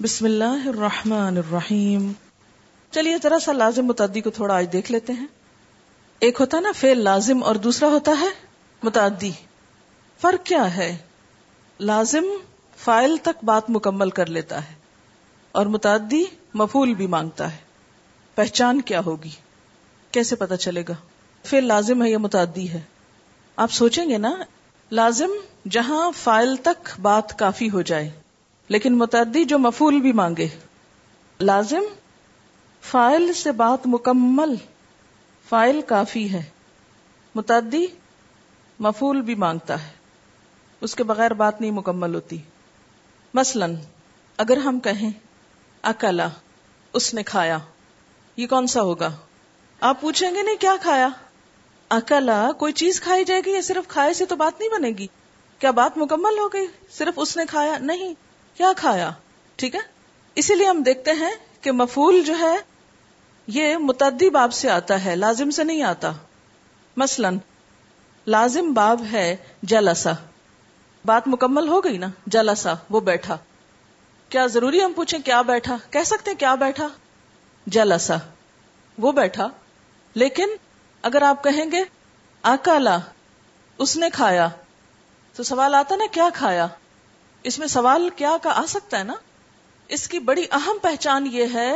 بسم اللہ الرحمن الرحیم۔ چلیے ذرا سا لازم متعدی کو تھوڑا آج دیکھ لیتے ہیں۔ ایک ہوتا نا فیل لازم اور دوسرا ہوتا ہے متعدی۔ فرق کیا ہے؟ لازم فائل تک بات مکمل کر لیتا ہے اور متعدی مفول بھی مانگتا ہے۔ پہچان کیا ہوگی؟ کیسے پتا چلے گا؟ فیل لازم ہے یا متعدی ہے؟ آپ سوچیں گے نا، لازم جہاں فائل تک بات کافی ہو جائے۔ لیکن متعدی جو مفول بھی مانگے۔ لازم؟ فائل سے بات مکمل، فائل کافی ہے۔ متعدی؟ مفول بھی مانگتا ہے۔ اس کے بغیر بات نہیں مکمل ہوتی۔ مثلا، اگر ہم کہیں، اکلا، اس نے کھایا۔ یہ کون سا ہوگا؟ آپ پوچھیں گے نہیں کیا کھایا؟ اکلا، کوئی چیز کھائی جائے گی یا صرف کھائے سے تو بات نہیں بنے گی؟ کیا بات مکمل ہو گئی؟ صرف اس نے کھایا؟ نہیں۔ کیا کھایا؟ ٹھیک ہے؟ اسی لیے ہم دیکھتے ہیں کہ مفول جو ہے، یہ متعدی باب سے آتا ہے، لازم سے نہیں آتا۔ مثلا، لازم باب ہے جلسا بات مکمل ہو گئی نا؟ جلسا وہ بیٹھا۔ کیا ضروری ہم پوچھیں کیا بیٹھا؟ کہہ سکتے کیا بیٹھا؟ جلسا وہ بیٹھا۔ لیکن، اگر آپ کہیں گے اکالا اس نے کھایا۔ تو سوال آتا نا، کیا کھایا؟ اس میں سوال کیا کا آ سکتا ہے نا؟ اس کی بڑی اہم پہچان یہ ہے،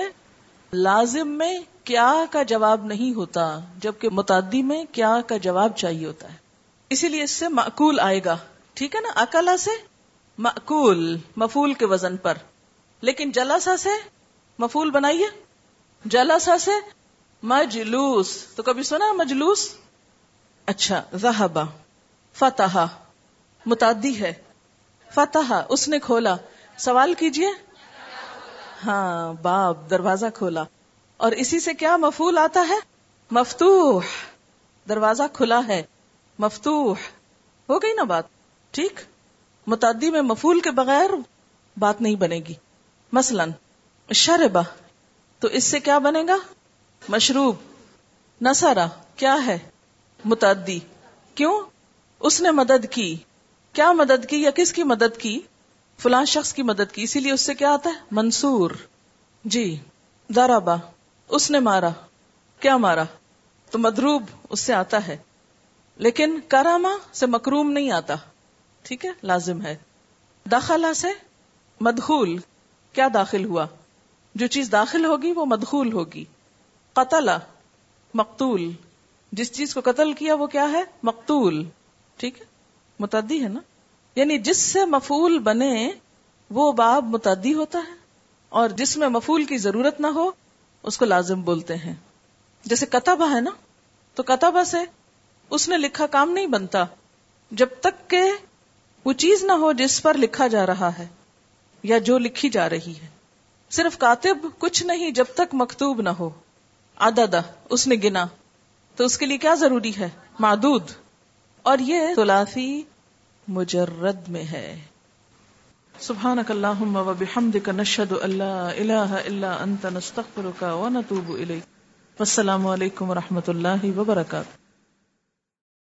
لازم میں کیا کا جواب نہیں ہوتا، جبکہ متعدی میں کیا کا جواب چاہیے ہوتا ہے۔ اسی لیے اس سے معقول آئے گا۔ ٹھیک ہے نا؟ اکلا سے معقول، مفول کے وزن پر۔ لیکن جلاسا سے مفول بنائیے۔ جلاسا سے مجلوس۔ تو کبھی سنا مجلوس؟ اچھا زہبا فتح متعدی ہے۔ فتح، اس نے کھولا۔ سوال کیجیے۔ ہاں باب، دروازہ کھولا۔ اور اسی سے کیا مفول آتا ہے؟ مفتوح۔ دروازہ کھلا ہے۔ مفتوح۔ ہو گئی نا بات؟ ٹھیک۔ متعدی میں مفول کے بغیر بات نہیں بنے گی۔ مثلا شربا تو اس سے کیا بنے گا؟ مشروب۔ نسارا کیا ہے؟ متعدی۔ کیوں؟ اس نے مدد کی۔ کیا مدد کی یا کس کی مدد کی؟ فلاں شخص کی مدد کی، اسی لیے اس سے کیا آتا ہے؟ منصور۔ جی دارابا اس نے مارا۔ کیا مارا؟ تو مدروب اس سے آتا ہے۔ لیکن کراما سے مکروم نہیں آتا۔ ٹھیک ہے، لازم ہے۔ داخلہ سے مدخول کیا داخل ہوا؟ جو چیز داخل ہوگی وہ مدخول ہوگی۔ قتل، مقتول۔ جس چیز کو قتل کیا وہ کیا ہے؟ مقتول۔ ٹھیک ہے۔ متعدی ہے نا؟ یعنی جس سے مفول بنے، وہ باب متعدی ہوتا ہے، اور جس میں مفول کی ضرورت نہ ہو، اس کو لازم بولتے ہیں۔ جیسے کتابہ ہے نا؟ تو کتابہ سے اس نے لکھا کام نہیں بنتا، جب تک کہ وہ چیز نہ ہو جس پر لکھا جا رہا ہے، یا جو لکھی جا رہی ہے۔ صرف کاتب کچھ نہیں، جب تک مکتوب نہ ہو۔ آدادا اس نے گنا۔ تو اس کے لیے کیا ضروری ہے؟ معدود۔ اور یہ تلافی مجرد میں ہے۔ سبحانك اللهم وبحمدك نشهد ان لا اله الا انت نستغفرك ونتوب اليك والسلام علیکم ورحمۃ اللہ وبرکاتہ۔